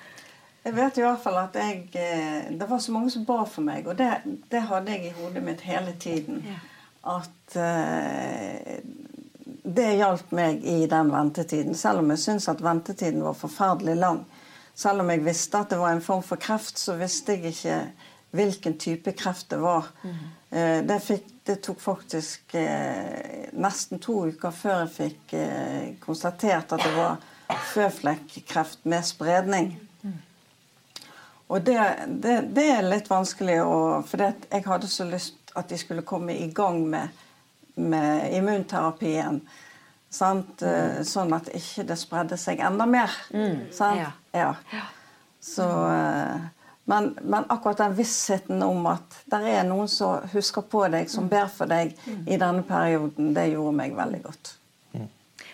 Jeg vet i hvert fall at jeg, eh, det var så mange som ba for meg, og det, det hadde jeg i hodet mitt hele tiden. Ja at uh, det hjalp meg i den ventetiden. Selv om jeg syns at ventetiden var forferdelig lang. Selv om jeg visste at det var en form for kreft, så visste jeg ikke hvilken type kreft det var. Mm. Det, fikk, det, tok faktisk uh, nesten to uker før jeg fikk konstatert at det var føflekkreft med spredning. Mm. Og det, det, det, er litt vanskelig å For jeg hadde så lyst at de skulle komme i gang med, med immunterapien. Mm. Sånn at ikke det spredde seg enda mer. Mm. Ja. Ja. Så, eh, men, men, akkurat den vissheten om at det er noen som husker på deg, som mm. ber for deg mm. i denne perioden, det gjorde meg veldig godt.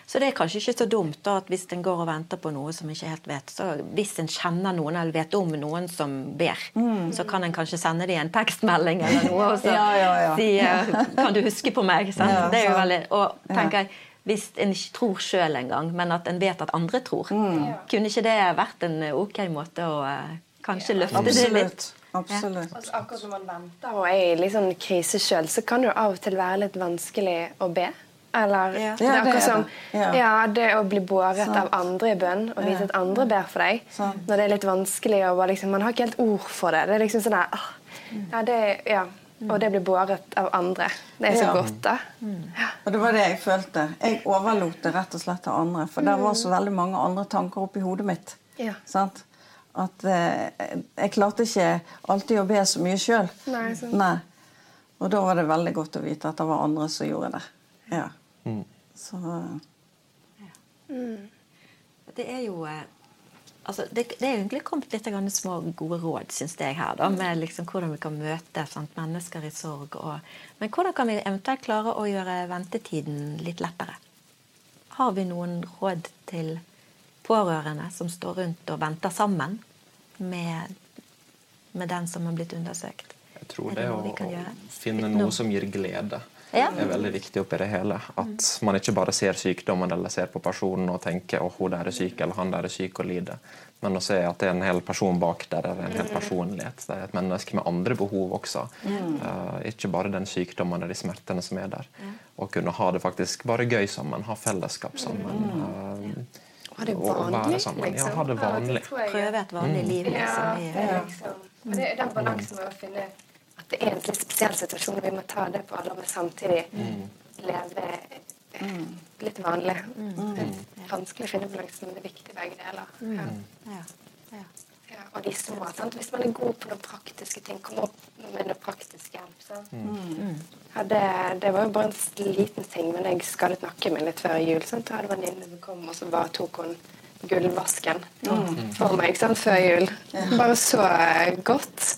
Så det er kanskje ikke så dumt da, at hvis en går og venter på noe som ikke helt vet, så hvis en kjenner noen eller vet om noen som ber, mm. så kan en kanskje sende dem en tekstmelding eller noe og så ja, ja, ja. si eh, 'Kan du huske på meg?' det er jo veldig, og tenker jeg, Hvis en ikke tror sjøl engang, men at en vet at andre tror, mm. kunne ikke det vært en ok måte å uh, kanskje løfte det litt? Absolutt. Altså, akkurat når man venter og er i liksom krise sjøl, så kan det jo av og til være litt vanskelig å be. Eller Ja. det er akkurat som. Ja. ja, det å bli båret Sant. av andre i bønn og vite at andre ber for deg. Sant. Når det er litt vanskelig og bare liksom, man har ikke helt ord for det. Det er liksom sånn der, ah, ja, det, ja. Og det blir båret av andre. Det er så Ja. godt, da. Ja. Og det var det jeg følte. Jeg overlot det rett og slett til andre. For det var så veldig mange andre tanker oppi hodet mitt. Ja. Sant? At eh, jeg klarte ikke alltid å be så mye sjøl. Nei. Og da var det veldig godt å vite at det var andre som gjorde det. Ja. Så Det er jo eh, altså, det, det er egentlig kommet litt små gode råd, syns jeg, her, da, med liksom hvordan vi kan møte sant, mennesker i sorg. Og, men hvordan kan vi eventuelt klare å gjøre ventetiden litt lettere? Har vi noen råd til pårørende som står rundt og venter sammen med, med den som har blitt undersøkt? Jeg tror det, det å finne noe som gir glede, Ja. er veldig viktig oppi det hele. At man ikke bare ser sykdommen eller ser på personen og tenker at hun der er syk eller han der er syk og lider. Men å se at det er en hel person bak der, det er en hel personlighet. Det er et menneske med andre behov også. Uh, ikke bare den sykdommen og de smertene som er der. Og kunne ha det faktisk bare gøy sammen, ha fellesskap sammen. Uh, Ha det vanlig, liksom. Ja, ha det vanlig. Prøve et vanlig liv, Ja, liksom. det er liksom og det er den balansen med å finne det er en litt spesiell situasjon, vi må ta det på alvor, men samtidig leve eh, litt vanlig. Det er vanskelig å finne balansen, men det er viktig begge deler. Ja. Ja. Ja. Ja, og de små, sant? Hvis man er god på noen praktiske ting, kom opp med noe praktisk hjelp. Det, det var jo bare en liten ting, men jeg skadet nakken min litt før jul. Sant? Jeg hadde en venninne som kom, og så bare tok hun gullvasken for meg sant? før jul. Bare så godt.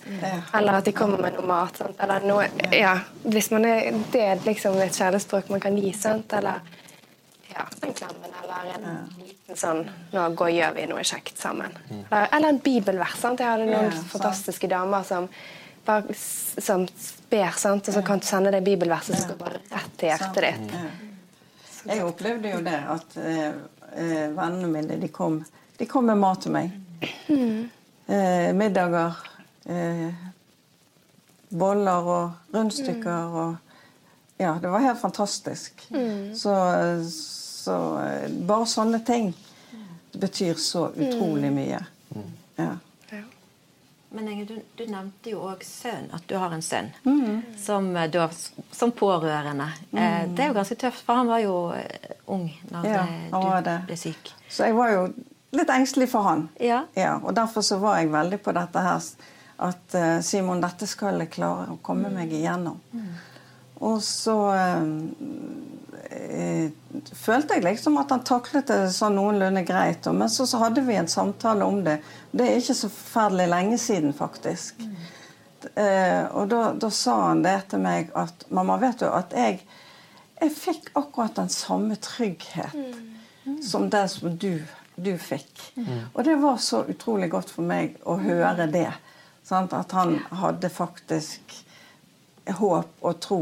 Eller at de kommer med noe mat. Sant? Eller noe, ja, hvis man er, det er liksom et kjærlighetsspråk man kan gi. Sant? Eller ja, en klemmen eller en liten sånn Nå går, gjør vi noe kjekt sammen. Eller, eller en bibelvers. Sant? Jeg hadde noen Ja, fantastiske damer som bare som ber, sant? og så kan du sende deg bibelverset som går bare rett til hjertet ditt. Ja. Jeg opplevde jo det at eh, eh, vennene mine de kom, de kom med mat til meg. Eh, middager. Eh, boller og rundstykker og Ja, det var helt fantastisk. Så, så eh, bare sånne ting betyr så utrolig mye. Ja. Men Inge, du, du nevnte jo òg sønn, at du har en sønn som, eh, da, som pårørende. Eh, det er jo ganske tøft, for han var jo eh, ung da Ja, eh, du det. ble syk. Så jeg var jo litt engstelig for han. Ja. og Derfor så var jeg veldig på dette her at uh, Simon, dette skal jeg klare å komme meg igjennom. Og så eh, eh, følte jeg liksom at han taklet det sånn noenlunde greit. Men så, så hadde vi en samtale om det. Det er ikke så forferdelig lenge siden, faktisk. Eh, og da, da sa han det til meg at Mamma, vet du at jeg, jeg fikk akkurat den samme trygghet som det som du, du fikk. Og det var så utrolig godt for meg å høre det. Sant? At han hadde faktisk håp og tro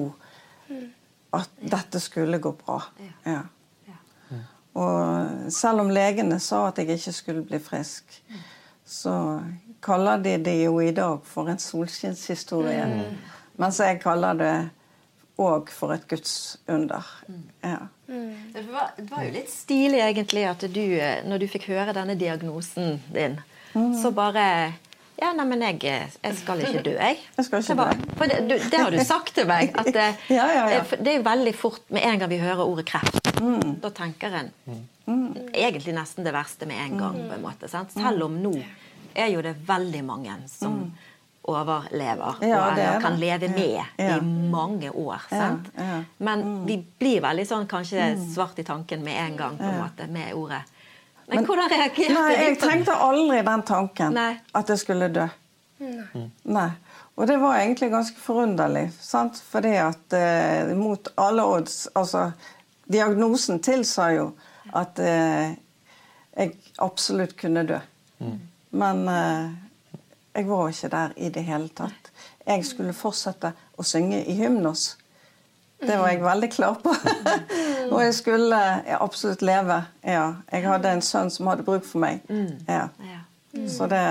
at dette skulle gå bra. Ja. Og selv om legene sa at jeg ikke skulle bli frisk, så kaller de det jo i dag for en solskinnshistorie. Mens jeg kaller det òg for et gudsunder. Ja. Det var, det var jo litt stilig egentlig at du, eh, når du fikk høre denne diagnosen din, så bare ja, nei, men jeg, jeg skal ikke dø, jeg. Jeg skal ikke dø. for det, du, det har du sagt til meg. At det, Ja, ja, ja. det er veldig fort med en gang vi hører ordet kreft. Da tenker en egentlig nesten det verste med en gang. på en måte, sant? Selv om nå er jo det veldig mange som overlever Ja, og er eller kan leve med Ja. i mange år. sant? ja. Men vi blir veldig sånn kanskje svart i tanken med en gang på en måte, med ordet. Men, hvordan reagerte Nei, jeg tenkte aldri den tanken. Nei. At jeg skulle dø. Nei. Og det var egentlig ganske forunderlig. Sant? Fordi at eh, mot alle odds Altså, diagnosen tilsa jo at eh, jeg absolutt kunne dø. Men eh, jeg var ikke der i det hele tatt. Jeg skulle fortsette å synge i hymnos. Det var jeg veldig klar på. og jeg skulle absolutt leve. Ja. Jeg hadde en sønn som hadde bruk for meg. Ja. Ja. Så det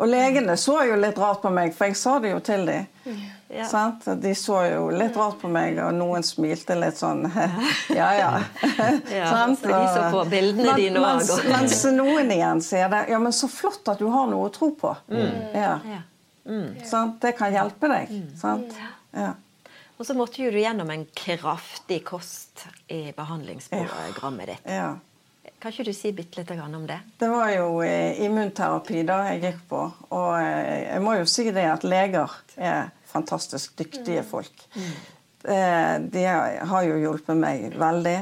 Og legene så jo litt rart på meg, for jeg sa det jo til dem. Ja. Sant? De så jo litt rart på meg, og noen smilte litt sånn Ja, ja. ja sant? De så på bildene dine òg. Mens, noen igjen sier det Ja, men så flott at du har noe å tro på. Mm. Ja. Mm. Det kan hjelpe deg. Sant? Ja. Og så måtte jo du gjennom en kraftig kost i behandlingsprogrammet ditt. Ja. Kan ikke du si bitte litt om det? Det var jo eh, immunterapi da jeg gikk på. Og eh, jeg må jo si det at leger er fantastisk dyktige folk. Eh, de har jo hjulpet meg veldig.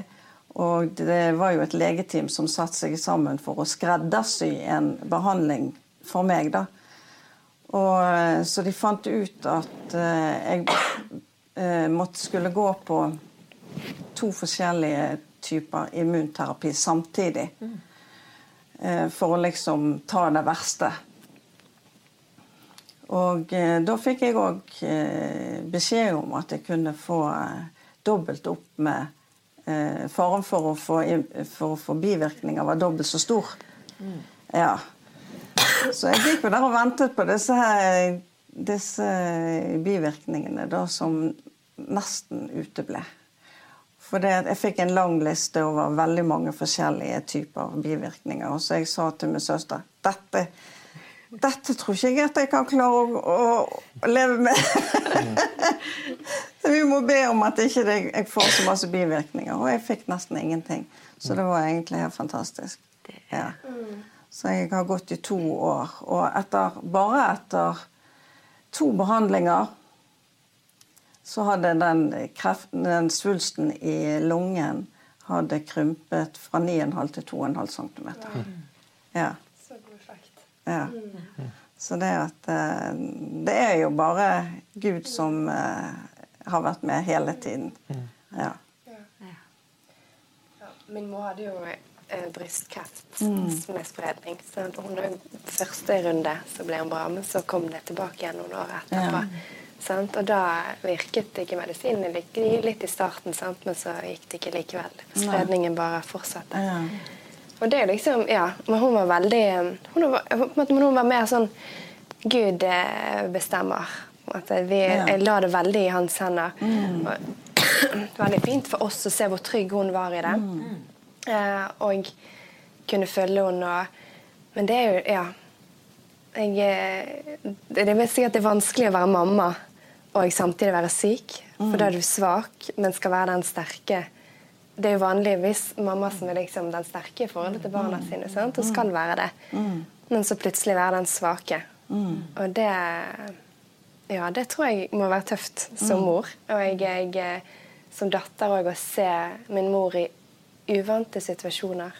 Og det var jo et legeteam som satte seg sammen for å skreddersy en behandling for meg, da. Og, så de fant ut at jeg måtte skulle gå på to forskjellige typer immunterapi samtidig. Mm. For å liksom ta det verste. Og eh, da fikk jeg òg eh, beskjed om at jeg kunne få dobbelt opp med Faren for å få, for å få bivirkninger var dobbelt så stor. Mm. Ja. Så jeg gikk jo der og ventet på disse, disse bivirkningene da, som nesten uteble. For det, jeg fikk en lang liste over veldig mange forskjellige typer bivirkninger. Og så jeg sa til min søster dette, dette tror ikke jeg at jeg kan klare å, å, leve med. så vi må be om at ikke jeg får så masse bivirkninger. Og jeg fikk nesten ingenting. Så det var egentlig helt fantastisk. Ja. Så jeg har gått i to år. Og etter, bare etter to behandlinger så hadde den, kreften, den svulsten i lungen hadde krympet fra 9,5 til 2,5 cm. Ja. Så god effekt. Ja. Mm. Så det at eh, Det er jo bare Gud som uh, har vært med hele tiden. Mm. Ja. ja. Min mor hadde jo eh, brystkreft mm. med spredning. Så hun, første runde så ble hun bra, men så kom det tilbake igjen noen år etterpå. Ja. Sant? Og da virket ikke medisinen litt i starten, sant? men så gikk det ikke likevel. Spredningen bare fortsatte. Ja. Og det er liksom, ja, Men hun var veldig Hun var, hun var mer sånn Gud eh, bestemmer. At vi, Jeg la det veldig i hans hender. Mm. Og, veldig fint for oss å se hvor trygg hun var i det. Mm. Eh, og kunne følge henne. Og, men det er jo Ja. Jeg, eh, det er sikkert det er vanskelig å være mamma og samtidig være syk. For da er du svak, men skal være den sterke. Det er jo vanligvis mamma som er liksom den sterke i forholdet til barna sine. Sant? og skal være det. Men så plutselig være den svake. Og det Ja, det tror jeg må være tøft som mor. Og jeg, jeg som datter òg å se min mor i uvante situasjoner.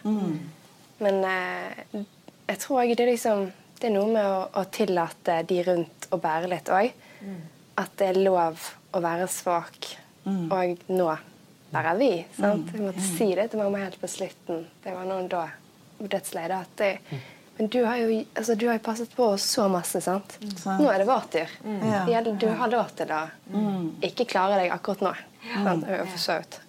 Men eh, jeg tror òg det er liksom det er noe med å, å tillate de rundt å bære litt òg at det er lov å være svak. Mm. Og nå der er vi. sant? Mm. Jeg måtte mm. si det til mamma helt på slutten. Det var noen da dødsleie. at det, mm. Men du har, jo, altså, du har jo passet på oss så masse, sant? Mm. Nå er det vår tur. Mm. Du har lov til å ikke klare deg akkurat nå. Sånn, jeg,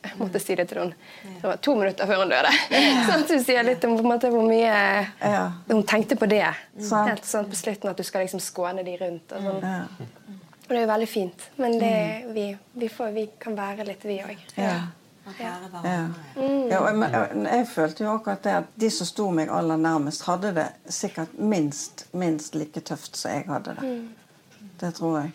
jeg måtte si det til henne. Det var to minutter før hun døde. sånn, du sier litt om måte, hvor mye ja. hun tenkte på det. Helt sånn på slutten At du skal liksom skåne de rundt. og sånn. Og det er jo veldig fint. Men det, mm. vi, vi, får, vi, kan være litt, vi òg. Ja. Ja. Mm. ja jeg, jeg, følte jo akkurat det at de som sto meg aller nærmest, hadde det sikkert minst, minst like tøft som jeg hadde det. Mm. Det tror jeg.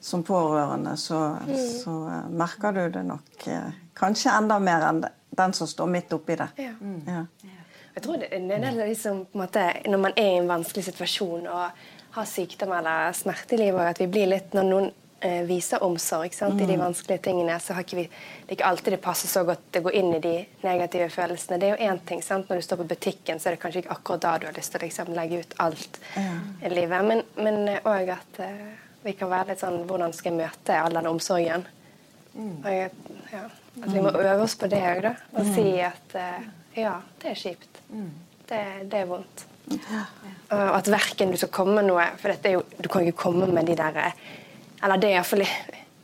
Som pårørende så, mm. så uh, merker du det nok uh, kanskje enda mer enn den som står midt oppi det. Ja. Mm. Jeg tror det, det er liksom, måte, Når man er i en vanskelig situasjon og har sykdom eller smerte i livet, at vi blir litt Når noen eh, viser omsorg sant, mm. i de mm. vanskelige tingene, så har ikke vi det er ikke alltid det passer så godt å gå inn i de negative følelsene. Det er jo én ting. sant, Når du står på butikken, så er det kanskje ikke akkurat da du har lyst til å liksom, legge ut alt ja. i livet. Men òg at eh, vi kan være litt sånn Hvordan skal jeg møte all den omsorgen? Mm. Og, ja, at vi må mm. øve oss på det òg, da. Og mm. si at eh, ja, det er kjipt. Mm. Det, det er vondt. Og at verken du skal komme med noe For jo, du kan ikke komme med de der Eller det er iallfall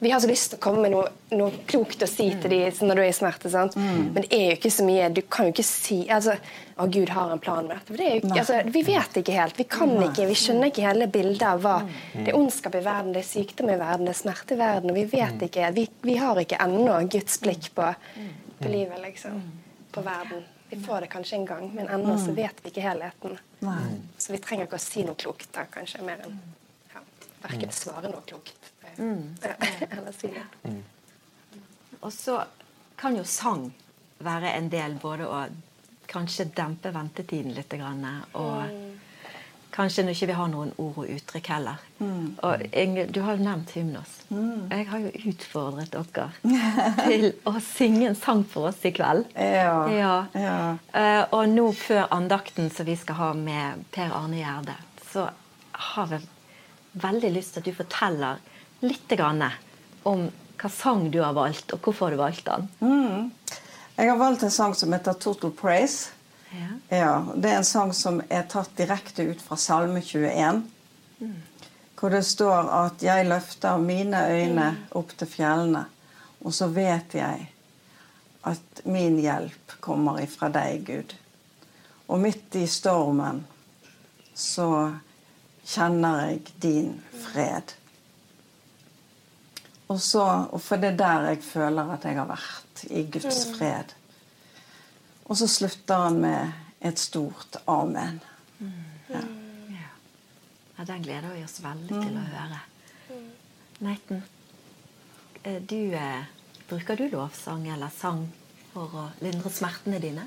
vi har så lyst til å komme med noe, noe klokt å si til dem når du er i smerte. sant? Men det er jo ikke så mye. Du kan jo ikke si altså, å Gud har en plan med dette. Det er jo, altså, vi vet ikke helt. Vi kan ikke, vi skjønner ikke hele bildet av hva Det er ondskap i verden, det er sykdom i verden, det er smerte i verden. og Vi vet ikke, vi, vi har ikke ennå Guds blikk på, på livet, liksom. På verden. Vi får det kanskje en gang, men ennå så vet vi ikke helheten. Så vi trenger ikke å si noe klokt da, kanskje, mer enn ja, verken svare noe klokt. Ja, eller si det. Og så kan jo sang være en del både å kanskje dempe ventetiden litt, grann, og kanskje når ikke vi har noen ord og uttrykk heller. Og Inge, du har jo nevnt Hymnos. Jeg har jo utfordret dere til å synge en sang for oss i kveld. Ja. Ja. Ja. Uh, og nå før andakten som vi skal ha med Per Arne Gjerde, så har jeg veldig lyst til at du forteller litt grann om hva sang du har valgt, og hvorfor du valgte den. Jeg har valgt en sang som heter 'Total Praise'. Ja. Ja, Det er en sang som er tatt direkte ut fra Salme 21. Hvor det står at 'jeg løfter mine øyne opp til fjellene', og så vet jeg at min hjelp kommer ifra deg, Gud. Og midt i stormen så kjenner jeg din fred. Og så, og for det er der jeg føler at jeg har vært, i Guds fred. Og så slutter han med et stort amen. Ja. ja, Den gleder vi oss veldig til å høre. Neiten, eh, du, eh, bruker du lovsang eller sang for å lindre smertene dine?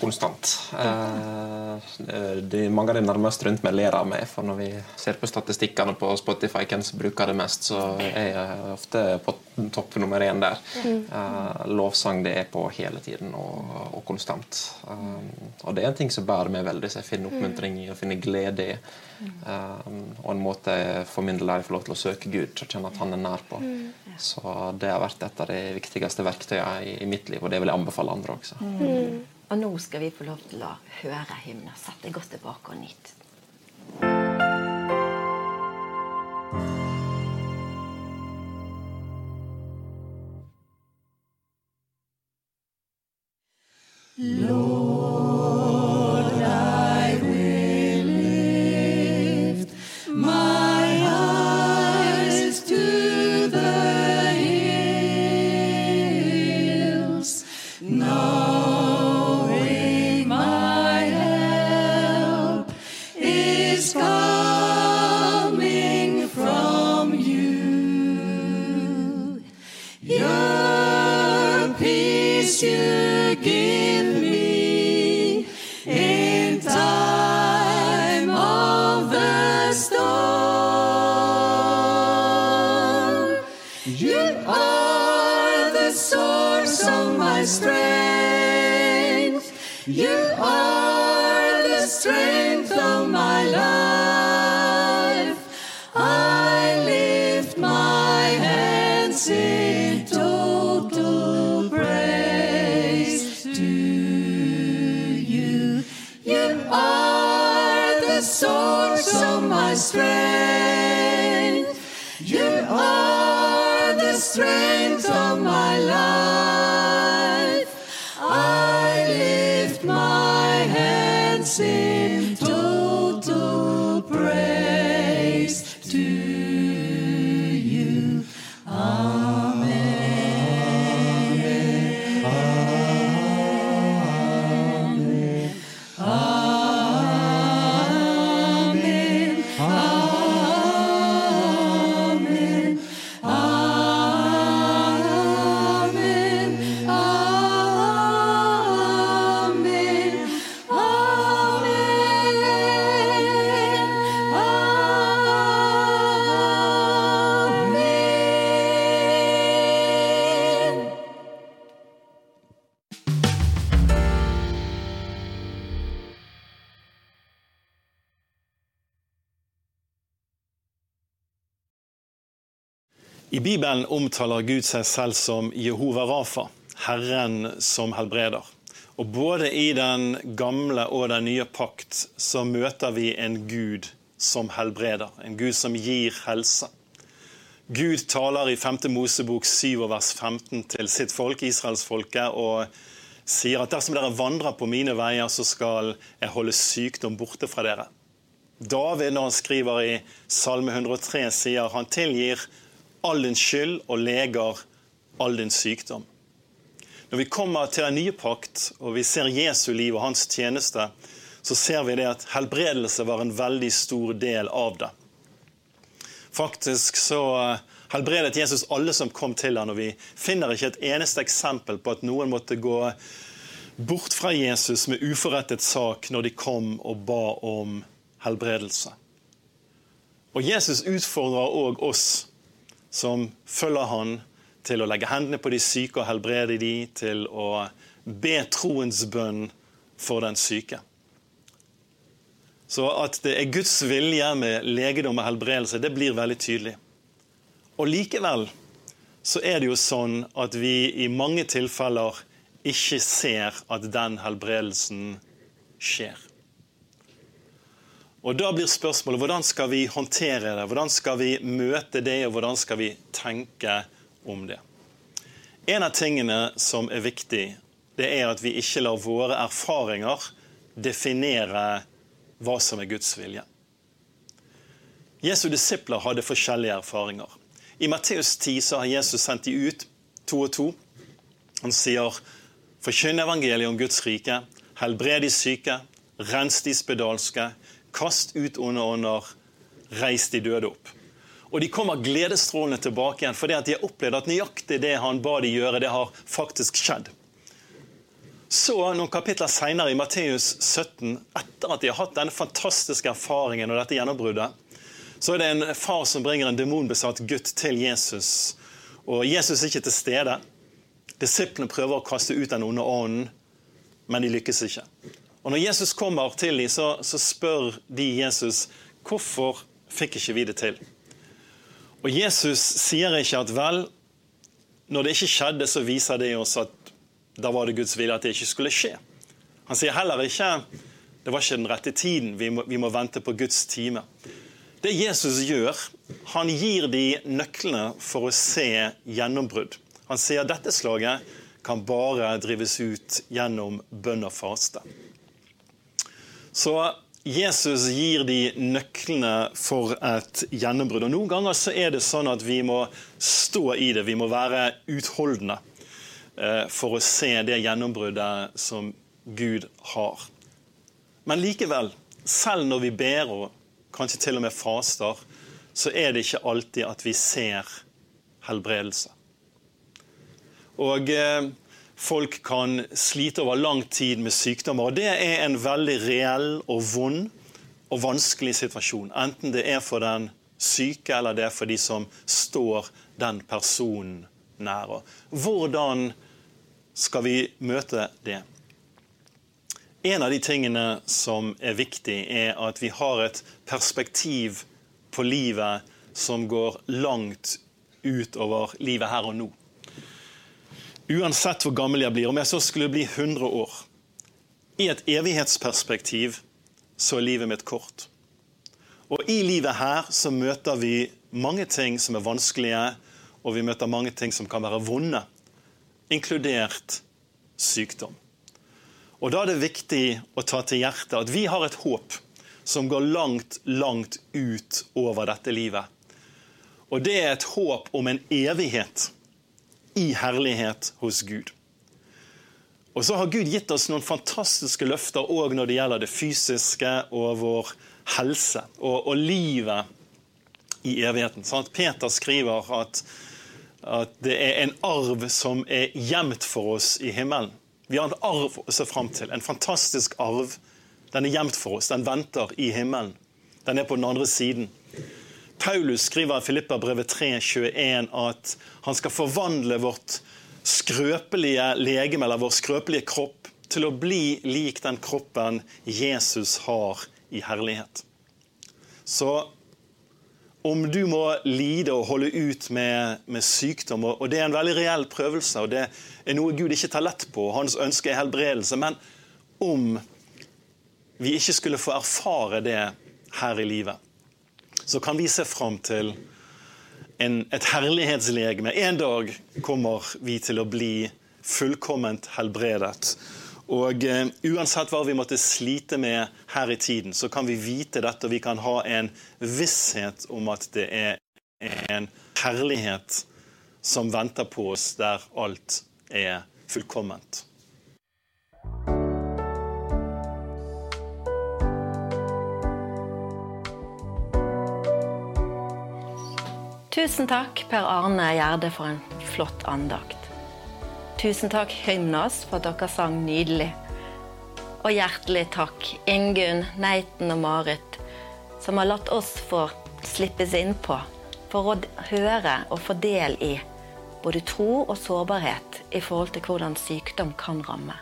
Konstant. Eh, de, mange av de nærmest rundt meg ler av meg, for når vi ser på statistikkene på Spotify hvem som bruker det mest, så er jeg ofte på topp nummer én der. Eh, lovsang det er på hele tiden og, og konstant. Eh, og det er en ting som bærer meg veldig, så jeg finner oppmuntring i og finner glede i. Eh, og en måte for min del jeg får lov til å søke Gud og kjenne at han er nær på. Så det har vært et av de viktigste verktøyene i, mitt liv, og det vil jeg anbefale andre også. Og nå skal vi få lov til å høre hymnen. Sett deg godt tilbake og strength. You are the strength of my life. Bibelen omtaler Gud seg selv som Jehova Rafa, Herren som helbreder. Og Både i den gamle og den nye pakt så møter vi en Gud som helbreder, en Gud som gir helse. Gud taler i 5. Mosebok 7 vers 15 til sitt folk, israelsfolket, og sier at dersom dere vandrer på mine veier, så skal jeg holde sykdom borte fra dere. David, når han skriver i Salme 103, sier han tilgir all din skyld og leger all din sykdom. Når vi kommer til den nye pakt og vi ser Jesu liv og hans tjeneste, så ser vi det at helbredelse var en veldig stor del av det. Faktisk så eh, helbredet Jesus alle som kom til ham, og vi finner ikke et eneste eksempel på at noen måtte gå bort fra Jesus med uforrettet sak når de kom og ba om helbredelse. Og Jesus utfordrer òg oss som følger han til å legge hendene på de syke og helbrede de, til å be troens bønn for den syke. Så at det er Guds vilje med legedom og helbredelse, det blir veldig tydelig. Og likevel så er det jo sånn at vi i mange tilfeller ikke ser at den helbredelsen skjer. Og Da blir spørsmålet hvordan skal vi håndtere det, hvordan skal vi møte det, og hvordan skal vi tenke om det. En av tingene som er viktig, det er at vi ikke lar våre erfaringer definere hva som er Guds vilje. Jesu disipler hadde forskjellige erfaringer. I Matteus 10 så har Jesus sendt de ut to og to. Han sier forkynn evangeliet om Guds rike, helbred de syke, rens de spedalske, kast ut onde ånder, reis de døde opp. Og de kommer gledesstrålende tilbake igjen fordi at de har opplevd at nøyaktig det han ba de gjøre, det har faktisk skjedd. Så, noen kapitler senere i Matteus 17, etter at de har hatt denne fantastiske erfaringen og dette gjennombruddet, så er det en far som bringer en demonbesatt gutt til Jesus. Og Jesus er ikke til stede. Disiplene prøver å kaste ut den onde ånden, men de lykkes ikke. Og Når Jesus kommer til dem, så, så spør de Jesus hvorfor fikk ikke vi det til. Og Jesus sier ikke at vel, når det ikke skjedde, så viser det oss at da var det Guds vilje at det ikke skulle skje. Han sier heller ikke det var ikke den rette tiden, vi må, vi må vente på Guds time. Det Jesus gjør, han gir de nøklene for å se gjennombrudd. Han sier at dette slaget kan bare drives ut gjennom bønn og faste. Så Jesus gir de nøklene for et gjennombrudd. Og Noen ganger så er det sånn at vi må stå i det, vi må være utholdende eh, for å se det gjennombruddet som Gud har. Men likevel, selv når vi ber og kanskje til og med faster, så er det ikke alltid at vi ser helbredelse. Og eh, folk kan slite over lang tid med sykdommer. og Det er en veldig reell og vond og vanskelig situasjon. Enten det er for den syke eller det er for de som står den personen nær. Hvordan skal vi møte det? En av de tingene som er viktig, er at vi har et perspektiv på livet som går langt utover livet her og nå. Uansett hvor gammel jeg blir, om jeg så skulle bli 100 år I et evighetsperspektiv så er livet mitt kort. Og i livet her så møter vi mange ting som er vanskelige, og vi møter mange ting som kan være vonde, inkludert sykdom. Og Da er det viktig å ta til hjertet at vi har et håp som går langt, langt ut over dette livet. Og det er et håp om en evighet i herlighet hos Gud. Og så har Gud gitt oss noen fantastiske løfter òg når det gjelder det fysiske og vår helse og, og livet i evigheten. At Peter skriver at, at, det er en arv som er gjemt for oss i himmelen. Vi har en arv å se fram til. En fantastisk arv. Den er gjemt for oss. Den venter i himmelen. Den er på den andre siden. Paulus skriver i Filippa-brevet 3,21 at han skal forvandle vårt skrøpelige legeme, eller vår skrøpelige kropp, til å bli lik den kroppen Jesus har i herlighet. Så om du må lide og holde ut med, med, sykdom, og det er en veldig reell prøvelse, og det er noe Gud ikke tar lett på, hans ønske er helbredelse, men om vi ikke skulle få erfare det her i livet, så kan vi se fram til en, et herlighetslegeme. En dag kommer vi til å bli fullkomment helbredet. Og uh, Uansett hva vi måtte slite med her i tiden, så kan vi vite dette, og vi kan ha en visshet om at det er en herlighet som venter på oss, der alt er fullkomment. Tusen takk, Per Arne Gjerde, for en flott andakt. Tusen takk, Hymnas, for at dere sang nydelig. Og hjertelig takk, Ingunn, Neiten og Marit, som har latt oss få slippes innpå for å høre og få del i både tro og sårbarhet i forhold til hvordan sykdom kan ramme.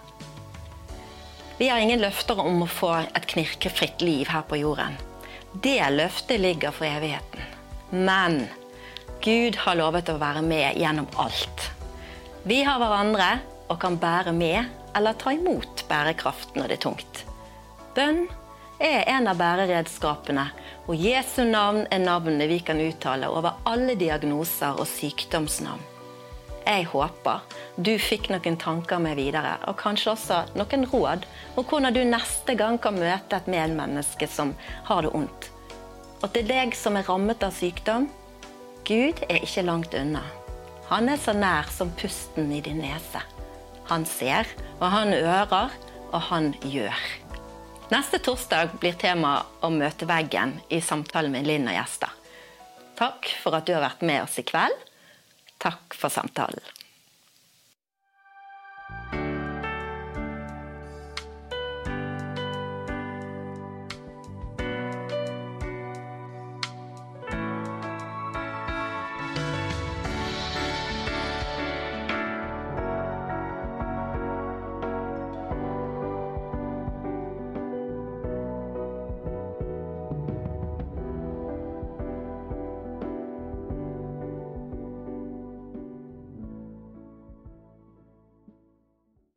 Vi har ingen løfter om å få et knirkefritt liv her på jorden. Det løftet ligger for evigheten. Men Gud har lovet å være med gjennom alt. Vi har hverandre og kan bære med eller ta imot bærekraft når det er tungt. Bønn er en av bæreredskapene, og Jesu navn er navnet vi kan uttale over alle diagnoser og sykdomsnavn. Jeg håper du fikk noen tanker med videre, og kanskje også noen råd om hvordan du neste gang kan møte et medmenneske som har det ondt. Og til deg som er rammet av sykdom, Gud er ikke langt unna. Han er så nær som pusten i din nese. Han ser, og han ører, og han gjør. Neste torsdag blir tema å møte veggen i samtalen med Linn og gjester. Takk for at du har vært med oss i kveld. Takk for samtalen.